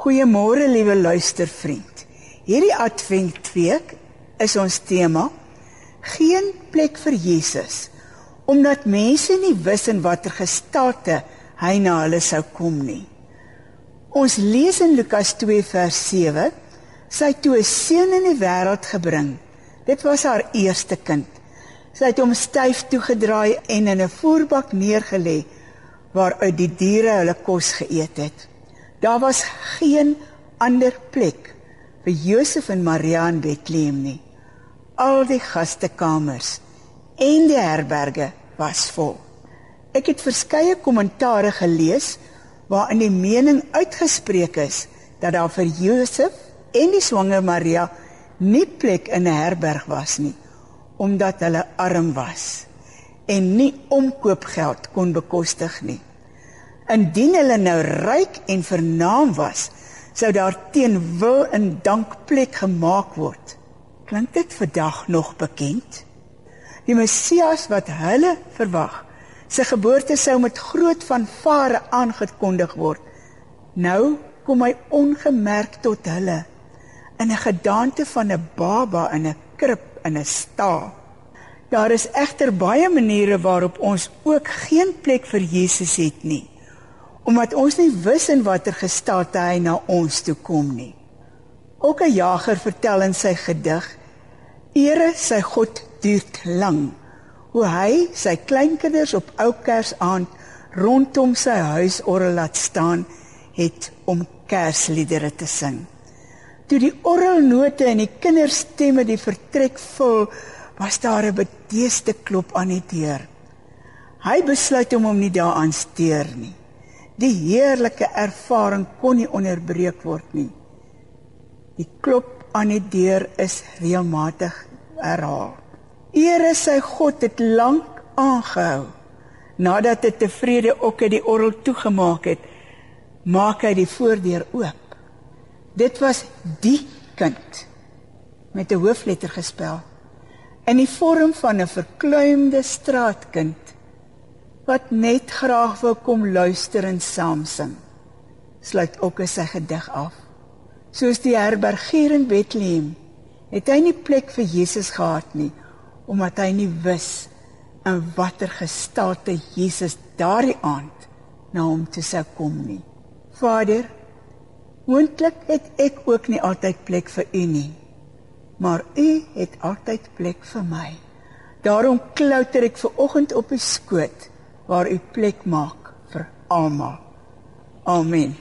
Goeiemôre liewe luistervriend. Hierdie Adventweek is ons tema geen plek vir Jesus omdat mense nie wis in watter gestate hy na hulle sou kom nie. Ons lees in Lukas 2 vers 7 sy toe 'n seun in die wêreld gebring. Dit was haar eerste kind. Sy het hom styf toegedraai en in 'n voerbak neergelê waaruit die diere hulle kos geëet het. Daar was geen ander plek vir Josef en Maria in Bethlehem nie. Al die gastekamers en die herberge was vol. Ek het verskeie kommentare gelees waarin die mening uitgespreek is dat daar vir Josef en die swanger Maria nie plek in 'n herberg was nie omdat hulle arm was en nie omkoopgeld kon bekostig nie. Indien hulle nou ryk en vernaam was, sou daar teen wil en dank plek gemaak word. Klink dit vandag nog bekend? Die Messias wat hulle verwag, sy geboorte sou met groot fanfare aangekondig word. Nou kom hy ongemerk tot hulle in 'n gedaante van 'n baba in 'n krib in 'n sta. Daar is egter baie maniere waarop ons ook geen plek vir Jesus het nie omdat ons nie wis in watter gestaat hy na ons toe kom nie. Ook 'n jager vertel in sy gedig: Ere sy God duur lank, hoe hy sy kleinkinders op ou Kersaand rondom sy huisorgel laat staan het om Kersliedere te sing. Toe die orgelnote en die kinderstemme die vertrek vul, was daar 'n bedeesde klop aan die deur. Hy besluit om hom nie daaraan steur nie. Die heerlike ervaring kon nie onderbreek word nie. Die klop aan die deur is regelmatig herhaal. Ere sy God het lank aangehou. Nadat dit tevrede ook uit die orgel toegemaak het, maak hy die voordeur oop. Dit was die kind met 'n hoofletter gespel in die vorm van 'n verkleumde straatkind wat net graag wil kom luister en saam sing. Sluit ook sy gedig af. Soos die herbergier in Bethlehem, het hy nie plek vir Jesus gehad nie, omdat hy nie wis in watter gestate Jesus daardie aand na hom toe sou kom nie. Vader, moontlik het ek ook nie altyd plek vir u nie, maar u het altyd plek vir my. Daarom klouter ek ver oggend op u skoot waar u plek maak vir almal. Amen.